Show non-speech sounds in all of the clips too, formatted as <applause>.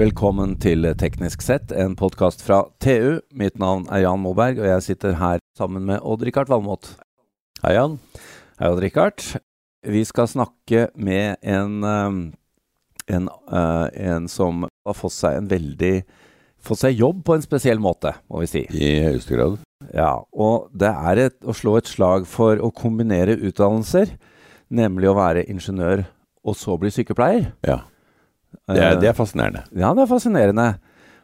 Velkommen til Teknisk sett, en podkast fra TU. Mitt navn er Jan Moberg, og jeg sitter her sammen med Odd-Rikard Valmot. Hei, Jan. Hei, Odd-Rikard. Vi skal snakke med en, um, en, uh, en som har fått seg en veldig Fått seg jobb på en spesiell måte, må vi si. I høyeste grad. Ja, og det er et, å slå et slag for å kombinere utdannelser, nemlig å være ingeniør og så bli sykepleier. Ja. Det er, det er fascinerende. Ja, det er fascinerende.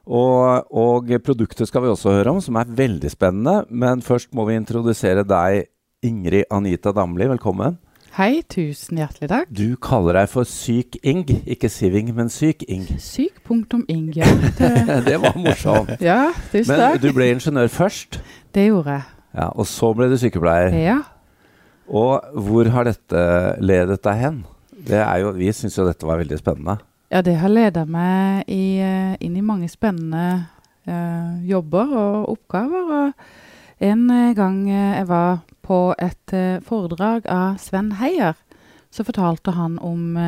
Og, og, produktet skal vi også høre om, som er veldig spennende. Men først må vi introdusere deg, Ingrid Anita Damli. Velkommen. Hei, tusen hjertelig takk. Du kaller deg for Syk-Ing, ikke Siving, men Syk-Ing. Syk punktum ing, ja. Det, <laughs> det var morsomt. ja, tusen men takk. du ble ingeniør først, Det gjorde jeg. ja, og så ble du sykepleier. Ja. Og hvor har dette ledet deg hen? Det er jo, vi syns jo dette var veldig spennende. Ja, det har ledet meg i, eh, inn i mange spennende uh, jobber og oppgaver. Og en eh, gang jeg var på et foredrag av Sven Heier, så fortalte han om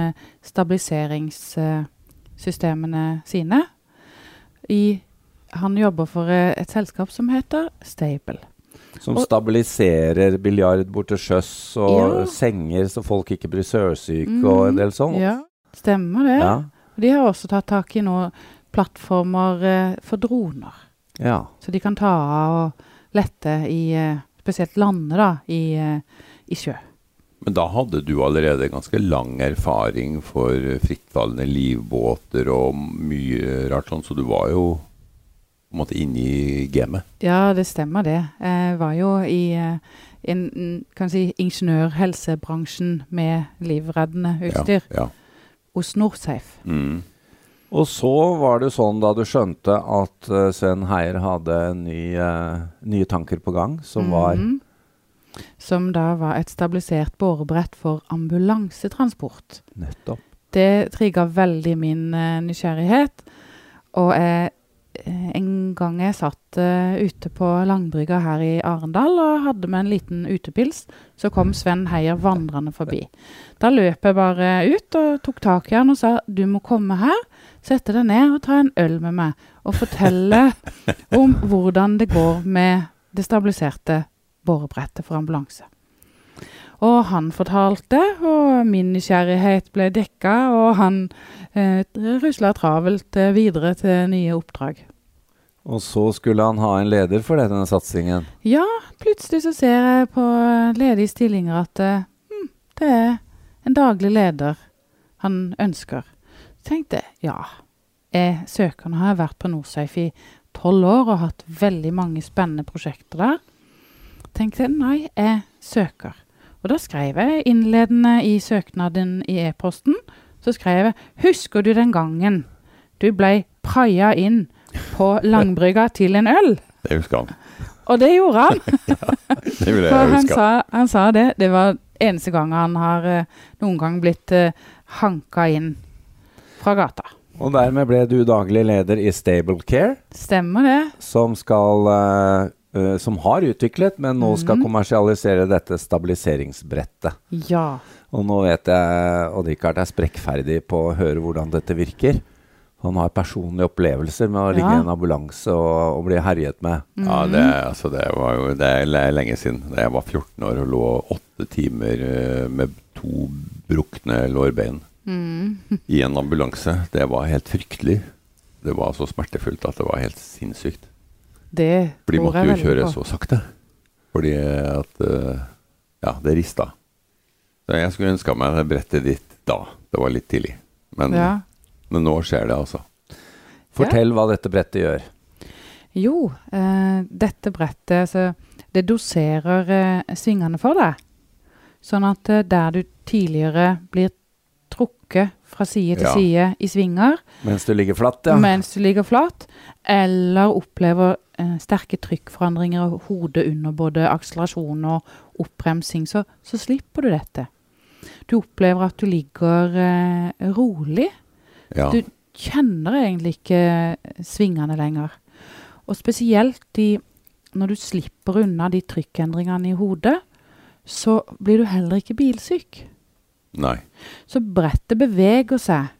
stabiliseringssystemene sine. I, han jobber for et selskap som heter Stable. Som stabiliserer biljard bort til sjøs, og Ja. senger så folk ikke blir søsyke, og en del sånt? Ja, stemmer det. Ja. De har også tatt tak i noen plattformer eh, for droner. ja. Så de kan ta av og lette i eh, spesielt lande da, i, eh, i sjø. Men da hadde du allerede ganske lang erfaring for frittfallende livbåter og mye rart sånn, så du var jo på en måte inne i gamet. Ja, det stemmer det. Jeg var jo i eh, en, en, kan si, ingeniør-helsebransjen med livreddende utstyr Ja, ja. Hos Norsafe. Mm. Og så var det sånn da du skjønte at uh, Sven Heier hadde ny, uh, nye tanker på gang, som var Mhm. Som da var et stabilisert bårebrett for ambulansetransport. nettopp Det trigga veldig min uh, nysgjerrighet. Og jeg, eh, en gang jeg satt uh, ute på Langbrygga her i Arendal og hadde med en liten utepils, så kom Sven Heier vandrende forbi. Da løp jeg bare ut og tok tak i han og sa du må komme her, sette deg ned og ta en øl med meg og fortelle <laughs> om hvordan det går med det stabiliserte borebrettet for ambulanse. Og han fortalte, og min nysgjerrighet ble dekka, og han eh, rusla travelt eh, videre til nye oppdrag. Og så skulle han ha en leder for denne satsingen. Ja, plutselig så ser jeg på ledige stillinger at hm, det er en daglig leder han ønsker. Så tenkte jeg ja, jeg søker. Nå har jeg vært på Norsafe i tolv år og hatt veldig mange spennende prosjekter der. Tenkte jeg nei, jeg søker. Og da skrev jeg innledende i søknaden i e-posten, så skrev jeg 'Husker du den gangen du blei praia inn på Langbrygga til en øl?' Det husker han. Og det gjorde han. <laughs> Det vil For jeg han sa, han sa det. Det var eneste gang han har eh, noen gang blitt uh, hanka inn fra gata. Og dermed ble du daglig leder i Stable Care, Stemmer det? som skal uh, som har utviklet, men nå skal mm. kommersialisere dette stabiliseringsbrettet. Ja. Og nå vet jeg og Richard er sprekkferdig på å høre hvordan dette virker. Han har personlige opplevelser med å ligge i en ambulanse og, og bli herjet med. Ja, Mhm. det, altså, det var jo det er lenge siden. Da jeg var 14 år og lå åtte timer eh, med to brukne lårbein Mm. i en ambulanse. Det var helt fryktelig. Det var så smertefullt at det var helt sinnssykt. Det For de måtte jo kjøre så sakte. Fordi at eh, Ja, det rista. Så jeg skulle ønska meg det brettet ditt da. Det var litt tidlig. Men, Ja. Men nå skjer det, altså. Fortell hva dette brettet gjør. Jo, eh, dette brettet altså, Det doserer eh, svingene for deg. Sånn at eh, der du tidligere blir trukket fra side til Ja. side i svinger, Mens du ligger flatt, ja. mens du ligger flatt, eller opplever eh, sterke trykkforandringer og hodet under både akselerasjon og oppbremsing, så, så slipper du dette. Du opplever at du ligger eh, rolig. Ja. Du kjenner egentlig ikke svingene lenger. Og spesielt de, når du slipper unna de trykkendringene i hodet, så blir du heller ikke bilsyk. Nei. Så brettet beveger seg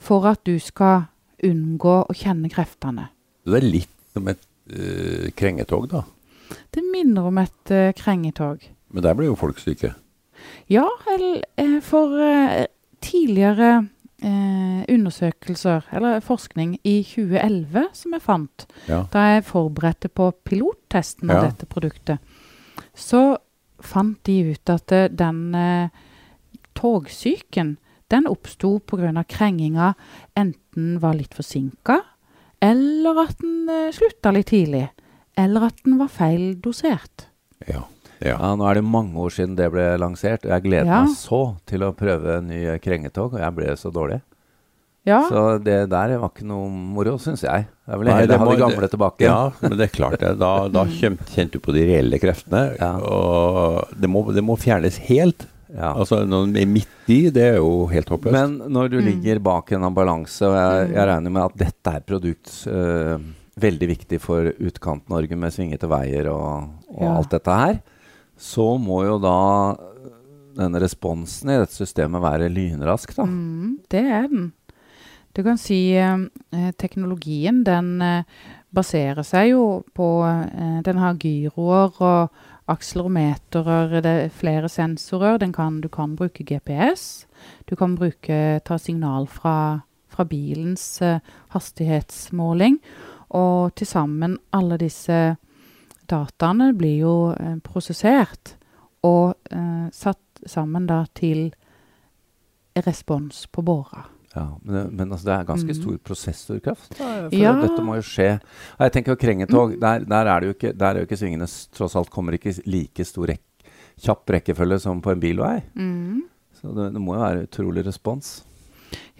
for at du skal unngå å kjenne kreftene. Det er litt som et uh, krengetog, da. Det minner om et uh, krengetog. Men der ble jo folk syke. Ja, eller for uh, tidligere undersøkelser, eller forskning, i 2011 som jeg fant, ja. da jeg forberedte på pilottesten av Ja. dette produktet, så fant de ut at den togsyken den oppsto pga. krenginga enten var litt forsinka, eller at den eh, slutta litt tidlig. Eller at den var feil dosert. Ja. Ja. Ja, Nå er det mange år siden det ble lansert, og jeg gleder Ja. meg så til å prøve en ny eh, krengetog, og jeg ble så dårlig. Ja, Så det der var ikke noe moro, syns jeg. Jeg ville heller det ha de gamle tilbake. Ja, men det er klart det. Da, da <laughs> kjente du på de reelle kreftene. Ja. Og det må, det må fjernes helt. Ja. Altså noen er midt i, det er jo helt håpløst. Men når du Mm. ligger bak en ambulanse, og jeg, Mm. jeg regner med at dette er produkt øh, veldig viktig for Utkant-Norge med svingete veier og, og Ja. alt dette her, så må jo da denne responsen i dette systemet være lynrask, da. mm, det er den. Du kan si eh, eh, teknologien den eh, baserer seg jo på eh, Den har gyroer og akselerometerer, det er flere sensorer. Kan, du kan bruke GPS. Du kan bruke, ta signal fra, fra bilens eh, hastighetsmåling. Og til sammen alle disse dataene blir jo eh, prosessert og eh, satt sammen da til respons på båra. Ja, men, det- men altså, det er ganske Mm. stor prosessorkraft. For Ja. Dette må jo skje. Jeg tenker jo Krengetog, Mm. der, der er det jo ikke, der er jo ikke svingene tross alt kommer ikke like stor rekk, kjapp rekkefølge som på en bilvei. Mm. Så det, det må jo være utrolig respons.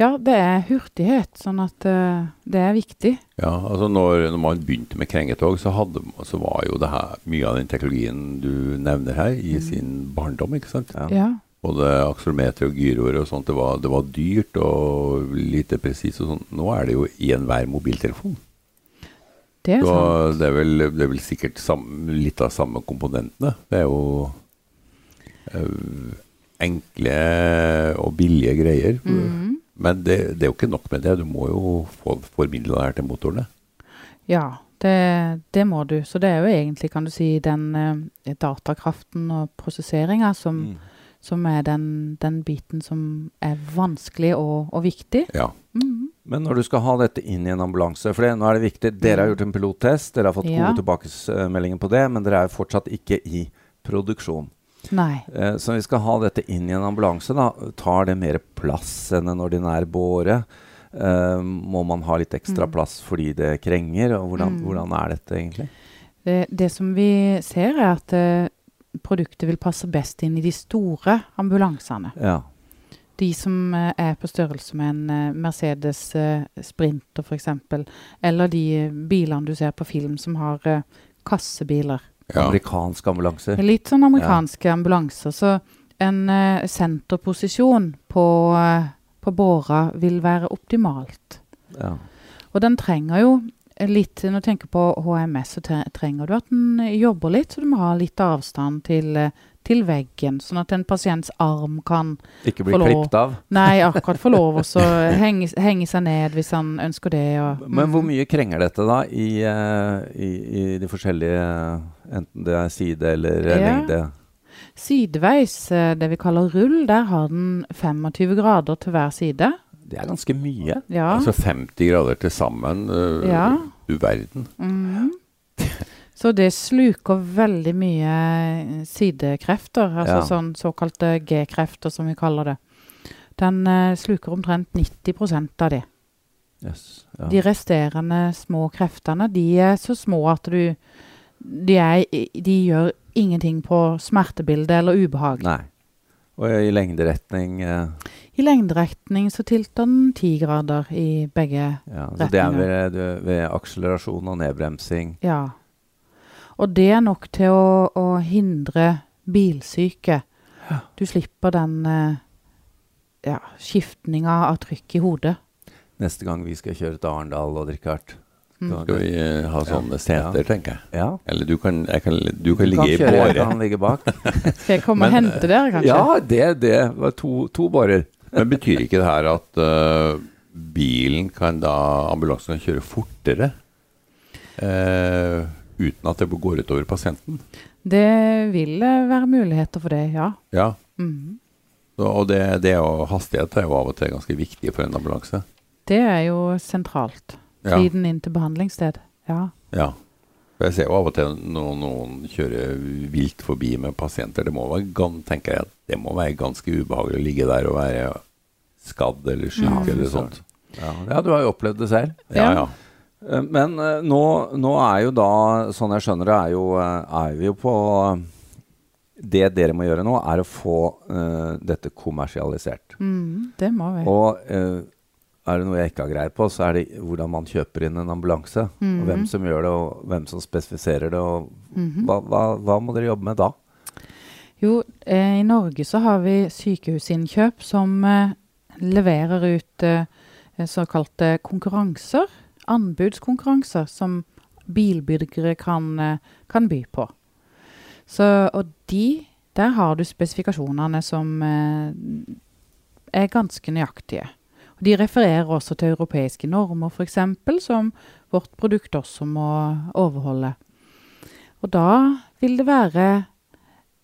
Ja, det er hurtighet, sånn at uh, det er viktig. Ja, altså når, når man begynte med krengetog, så, hadde, så var jo det her mye av den teknologien du nevner her, i Mm. sin barndom. ikke sant? Ja. Ja. Både akselometer og gyroer og sånt. Det var, det var dyrt og lite presist og sånn. Nå er det jo i enhver mobiltelefon. Det er Så sant. det er vel, det er vel sikkert samme, litt av samme komponentene. Det er jo uh, enkle og billige greier. Mhm. Men det, det er jo ikke nok med det. Du må jo få formidla det her til motorene. Ja, det, det må du. Så det er jo egentlig, kan du si, den eh, datakraften og prosesseringa som, Mm. som er den, den biten som er vanskelig og, og viktig. Ja. Mhm. Men når du skal ha dette inn i en ambulanse For det, nå er det viktig, Dere har gjort en pilottest, dere har fått Ja. gode tilbakemeldinger på det, men dere er jo fortsatt ikke i produksjon. Eh, så vi skal ha dette inn i en ambulanse. da, Tar det mer plass enn en ordinær båre? Eh, må man ha litt ekstra Mm. plass fordi det krenger? og Hvordan, Mm. hvordan er dette egentlig? Det, det som vi ser, er at eh, produktet vil passe best inn i de store ambulansene. Ja. De som eh, er på størrelse med en eh, Mercedes eh, Sprinter f.eks. Eller de eh, bilene du ser på film som har eh, kassebiler. Ja. Amerikansk ambulanse. Litt sånn amerikansk ja. ambulanse. Så en uh, senterposisjon på, uh, på båra vil være optimalt. Ja. Og den trenger jo litt Når du tenker på HMS, så trenger du at den jobber litt, så du må ha litt avstand til, eh, til veggen, sånn at en pasients arm kan Ikke bli klippet av. Nei, akkurat få lov <laughs> å henge, henge seg ned hvis han ønsker det. Og, Men hvor mm. mye krenger dette da i, eh, i, i de forskjellige Enten det er side eller eh, Ja. lengde? Sideveis, eh, det vi kaller rull, der har den 25 grader til hver side. Det er ganske mye. Ja. Altså 50 grader til sammen. Uh, Ja. Du verden. Mhm. <laughs> Så det sluker veldig mye sidekrefter, altså Ja. sånn såkalte G-krefter som vi kaller det. Den uh, sluker omtrent 90% av det. Yes. Ja. De resterende små kreftene, de er så små at du De, er, de gjør ingenting på smertebildet eller ubehag. Nei. Og i lengderetning eh, I lengderetning så tilter den 10 grader i begge ja, Så det er ved, ved akselerasjon og nedbremsing. Ja. Og det er nok til å, å hindre bilsyke. Du slipper den eh, ja, skiftninga av trykk i hodet. Neste gang vi skal kjøre til Arendal og drikke hardt. Mm. Skal vi øh, ha sånne seter, tenker jeg. Ja. Eller du kan, jeg kan, du kan Du ligge i båre. jeg kan ligge bak. <laughs> Skal jeg komme og hente dere, kanskje? ja, det, det var to, to bårer. Men betyr ikke det her at uh, bilen kan da ambulansen kan kjøre fortere eh, uten at det går utover pasienten. Det vil eh, være muligheter for det, ja. Ja, Mm. så, og det, det og hastighet er jo av og til ganske viktig for en ambulanse. Det er jo sentralt. Ja, Tiden inn til behandlingssted. Ja. ja. Jeg ser jo av og til når noen kjører vilt forbi med pasienter. Det må være, tenker jeg, det må være ganske ubehagelig å ligge der og være skadd eller syk Ja, eller sånt. Ja, ja, du har jo opplevd det selv. Ja, Ja. Eh, Men eh, nå, nå er jo da, sånn jeg skjønner det, er, jo, eh, er vi jo på Det dere må gjøre nå, er å få uh, dette kommersialisert. Mm, det må vi. Og uh, er det noe jeg ikke har greie på, så er det hvordan man kjøper inn en ambulanse. Og Mhm. hvem som gjør det, og hvem som spesifiserer det. Og Mhm. hva, hva, hva må dere jobbe med da? Jo, eh, i Norge så har vi sykehusinnkjøp som eh, leverer ut eh, såkalte konkurranser. Anbudskonkurranser som bilbyggere kan, eh, kan by på. Så, og de, der har du spesifikasjonene som eh, er ganske nøyaktige. De refererer også til europeiske normer, f.eks., som vårt produkt også må overholde. Og da vil det være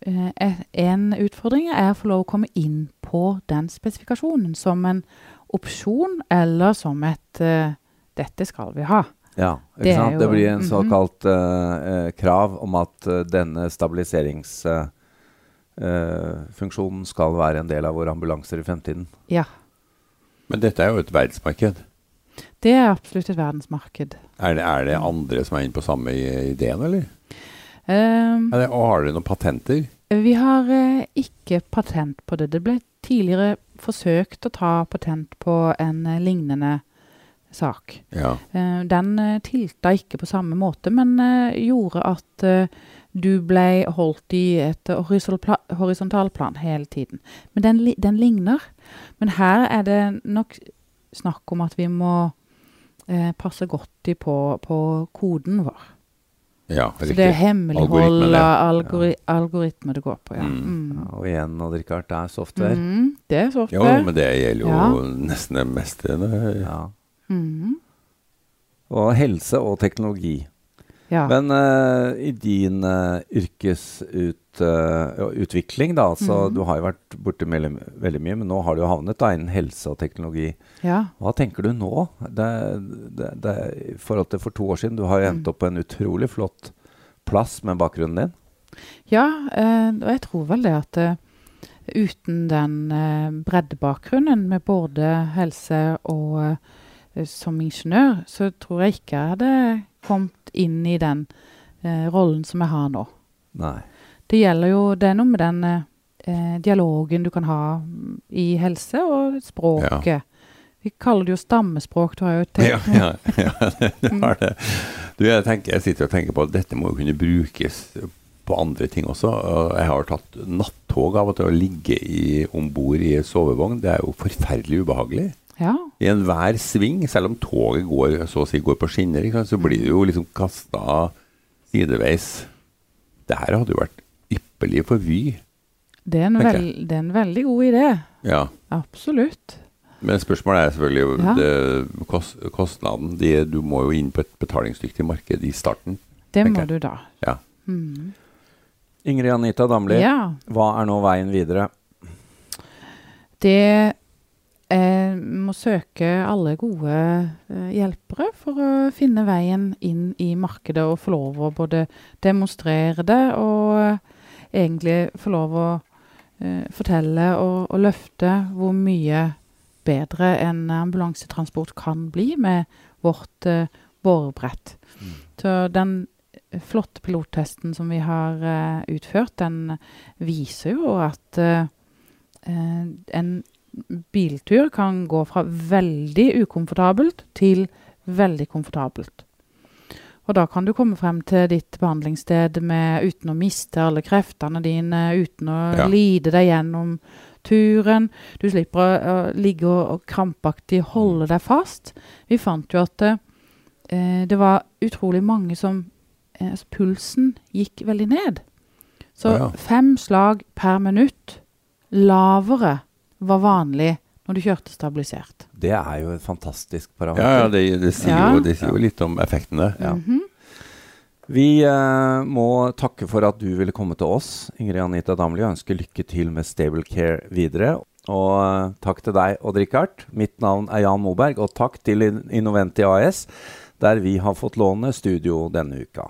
eh, En utfordring er å få lov å komme inn på den spesifikasjonen som en opsjon eller som et 'dette skal vi ha'. Ja, ikke Det sant? jo- det blir en såkalt såkalt -hmm. uh, krav om at uh, denne stabiliseringsfunksjonen skal være en del av våre ambulanser i fremtiden. Ja. Men dette er jo et verdensmarked. Det er absolutt et verdensmarked. Er det, er det andre som er inne på samme ideen, eller? Ehm, Er det, og har dere noen patenter? vi har eh, ikke patent på det. Det ble tidligere forsøkt å ta patent på en eh, lignende sak. Ja. Eh, den eh, tilta ikke på samme måte, men eh, gjorde at du ble holdt i et horisontalplan hele tiden. Men den, den ligner. Men her er det nok snakk om at vi må eh, passe godt i på, på koden vår. ja Så det er hemmelighold av algori algoritmer det går på, ja. Mm. Mm. Ja, og igjen, Odd Rikard, det er software. Mm, det er Jo, software. men det gjelder jo Ja. nesten det meste. det- Ja. Mm. Og helse og teknologi. Ja. Men uh, i din uh, yrkesutvikling, da, altså mm. du har jo vært borte veldig, veldig mye, men nå har du jo havnet da innen helse og teknologi. ja. Hva tenker du nå? Det, det, det, I forhold til for to år siden, du har jo endt Mm. opp på en utrolig flott plass med bakgrunnen din. Ja, eh, og jeg tror vel det at eh, uten den eh, breddebakgrunnen med både helse og eh, som ingeniør, så tror jeg ikke jeg hadde kommet inn i den eh, rollen som jeg har nå. Nei. Det gjelder jo Det er noe med den eh, eh, dialogen du kan ha mm, i helse, og språket. Vi kaller det jo stammespråk. Du har jo tenkt ja, ja <laughs> det har det. Du, jeg, tenker, jeg sitter og tenker på at dette må jo kunne brukes på andre ting også. Jeg har tatt nattog av og til å ligge om bord i sovevogn. Det er jo forferdelig ubehagelig. Ja. I enhver sving, selv om toget går, så å si, går på skinner, ikke sant, så blir det jo liksom kasta sideveis. Det her hadde jo vært ypperlig for Vy. Det er, en vel, det er en veldig god idé. Ja. Absolutt. Men spørsmålet er selvfølgelig Ja. det, kost, kostnaden. De, du må jo inn på et betalingsdyktig marked i starten. Det må du da. Ja. Mm. Ingrid Anita Damli, Ja. hva er nå veien videre? Det eh, må søke alle gode eh, hjelpere for å finne veien inn i markedet og få lov å både demonstrere det og eh, egentlig få lov å eh, fortelle og, og løfte hvor mye bedre en ambulansetransport kan bli med vårt eh, Mm. Så den flotte pilottesten som vi har eh, utført, den viser jo at eh, en biltur kan gå fra veldig ukomfortabelt til veldig komfortabelt. Og da kan du komme frem til ditt behandlingssted med, uten å miste alle kreftene dine, uten å Ja. lide deg gjennom turen. Du slipper å, å ligge og, og krampaktig holde deg fast. Vi fant jo at eh, det var utrolig mange som eh, altså Pulsen gikk veldig ned. Så ja, ja. fem slag per minutt lavere var vanlig når du kjørte stabilisert. Det er jo et fantastisk parameter. Ja, ja det, det, sier Ja. jo, det sier jo litt om effektene. Ja. Mhm. Vi eh, må takke for at du ville komme til oss, Ingrid Anita Damli, og ønske lykke til med Stable Care videre. Og eh, takk til deg, Odd Rikard. Mitt navn er Jan Moberg, og takk til In- Innoventi AS, der vi har fått låne studio denne uka.